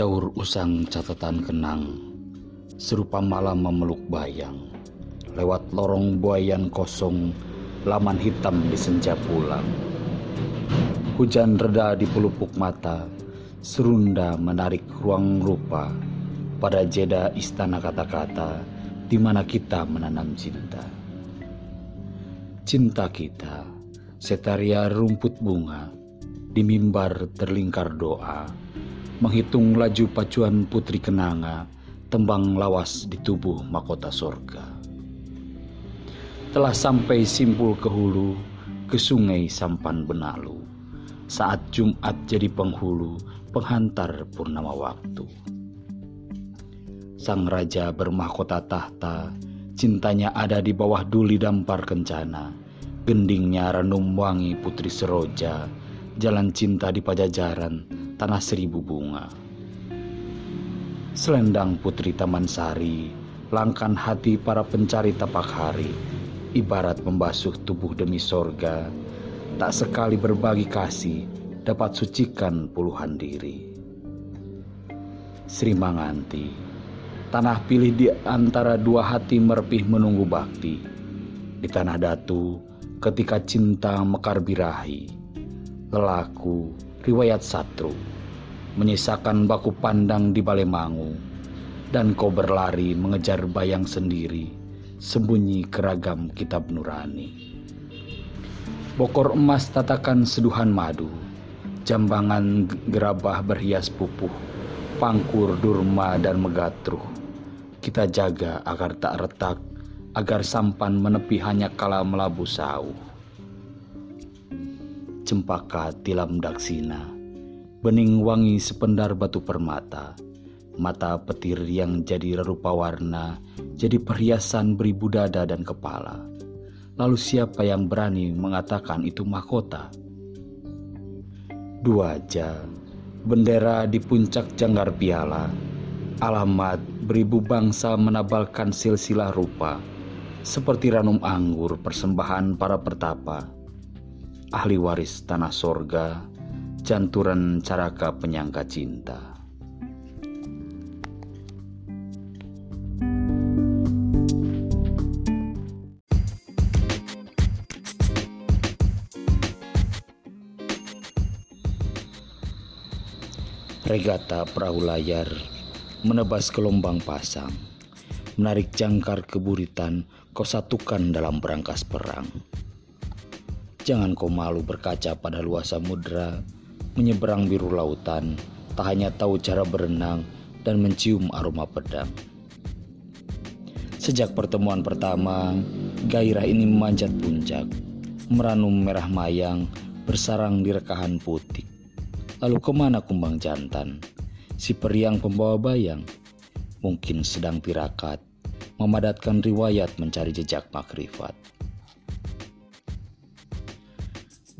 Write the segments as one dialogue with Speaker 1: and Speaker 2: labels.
Speaker 1: Daur usang catatan kenang, serupa malam memeluk bayang. Lewat lorong buayan kosong, laman hitam di senja pulang. Hujan reda di pelupuk mata, serunda menarik ruang rupa pada jeda istana kata-kata di mana kita menanam cinta. Cinta kita, setaria rumput bunga, di mimbar terlingkar doa, menghitung laju pacuan putri kenanga, tembang lawas di tubuh mahkota sorga. Telah sampai simpul ke hulu, ke sungai sampan benalu, saat Jumat jadi penghulu, penghantar purnama waktu. Sang raja bermahkota tahta, cintanya ada di bawah duli dampar kencana, gendingnya renum wangi putri seroja, jalan cinta di pajajaran, tanah seribu bunga. Selendang putri taman sari, langkan hati para pencari tapak hari, ibarat membasuh tubuh demi sorga, tak sekali berbagi kasih dapat sucikan puluhan diri. Sri Manganti, tanah pilih di antara dua hati merpih menunggu bakti. Di tanah datu, ketika cinta mekar birahi, lelaku, riwayat satru, menyisakan baku pandang di Balemangu, dan kau berlari mengejar bayang sendiri sembunyi keragam kitab nurani. Bokor emas tatakan seduhan madu, jambangan gerabah berhias pupuh, pangkur durma dan megatruh. Kita jaga agar tak retak, agar sampan menepi hanya kala melabu sauh. Cempaka tilam daksina, bening wangi sependar batu permata, mata petir yang jadi rupa warna, jadi perhiasan beribu dada dan kepala. Lalu siapa yang berani mengatakan itu mahkota? Dua aja, bendera di puncak janggar piala, alamat beribu bangsa menabalkan silsilah rupa, seperti ranum anggur persembahan para pertapa, ahli waris tanah sorga, janturan caraka penyangka cinta. Regata perahu layar menebas gelombang pasang, menarik jangkar keburitan kau satukan dalam berangkas perang. Jangan kau malu berkaca pada luas samudra, menyeberang biru lautan, tak hanya tahu cara berenang dan mencium aroma pedang. Sejak pertemuan pertama, gairah ini memanjat puncak, meranum merah mayang, bersarang di rekahan putih Lalu ke mana kumbang jantan? Si periang pembawa bayang mungkin sedang tirakat, memadatkan riwayat mencari jejak makrifat.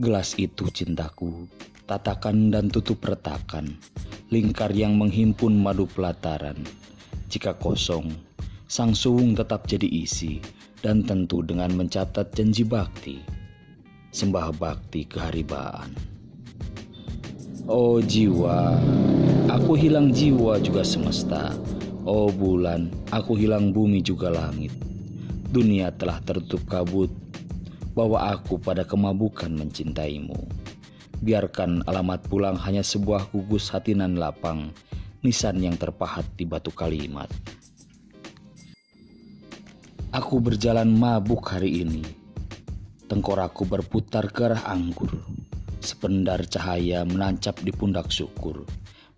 Speaker 1: Gelas itu cintaku, tatakan dan tutup retakan, lingkar yang menghimpun madu pelataran. Jika kosong, sang suung tetap jadi isi, dan tentu dengan mencatat janji bakti, sembah bakti keharibaan. Oh jiwa, aku hilang jiwa juga semesta. Oh bulan, aku hilang bumi juga langit. Dunia telah tertutup kabut, bahwa aku pada kemabukan mencintaimu. Biarkan alamat pulang hanya sebuah gugus hatinan lapang, nisan yang terpahat di batu kalimat. Aku berjalan mabuk hari ini. Tengkorakku berputar ke arah anggur Sependar cahaya menancap di pundak syukur,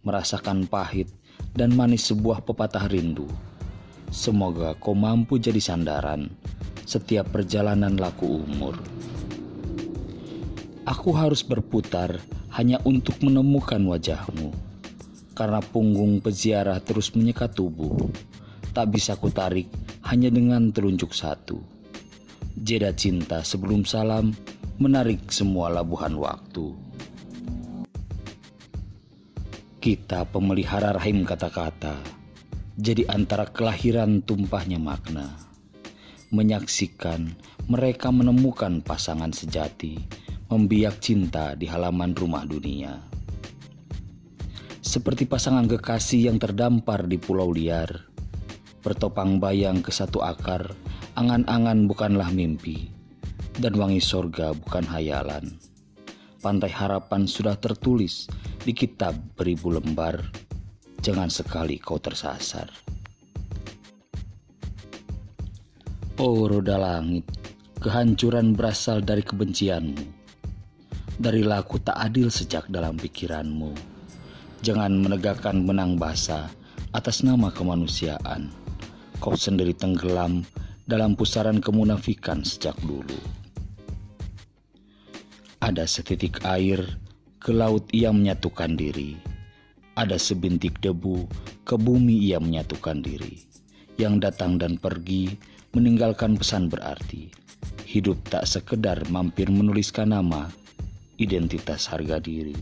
Speaker 1: merasakan pahit dan manis sebuah pepatah rindu. Semoga kau mampu jadi sandaran setiap perjalanan laku umur. Aku harus berputar hanya untuk menemukan wajahmu, karena punggung peziarah terus menyekat tubuh. Tak bisa kutarik hanya dengan telunjuk satu. Jeda cinta sebelum salam menarik semua labuhan waktu. Kita pemelihara rahim kata-kata, jadi antara kelahiran tumpahnya makna. Menyaksikan mereka menemukan pasangan sejati, membiak cinta di halaman rumah dunia. seperti pasangan kekasih yang terdampar di pulau liar. Bertopang bayang ke satu akar, angan-angan bukanlah mimpi, dan wangi sorga bukan hayalan. Pantai harapan sudah tertulis di kitab beribu lembar, jangan sekali kau tersasar. Oh roda langit, kehancuran berasal dari kebencianmu, dari laku tak adil sejak dalam pikiranmu. Jangan menegakkan menang basa atas nama kemanusiaan. Kau sendiri tenggelam dalam pusaran kemunafikan sejak dulu. Ada setitik air, ke laut ia menyatukan diri. Ada sebintik debu, ke bumi ia menyatukan diri. Yang datang dan pergi meninggalkan pesan berarti. Hidup tak sekedar mampir menuliskan nama, identitas harga diri.